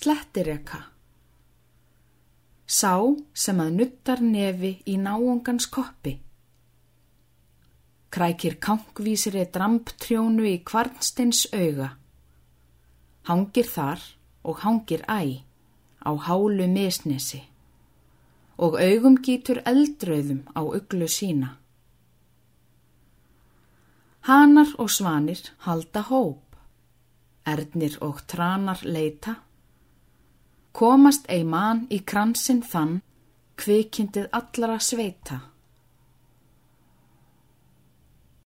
slettireka. Sá sem að nuttar nefi í náungans koppi. Krækir kankvísiri dramptrjónu í kvarnstins auga. Hangir þar og hangir æ á hálu misnesi og augum gítur eldröðum á uglu sína. Hanar og svanir halda hóp, ernir og tranar leita, komast ei mann í kransin þann, kvikindið allara sveita.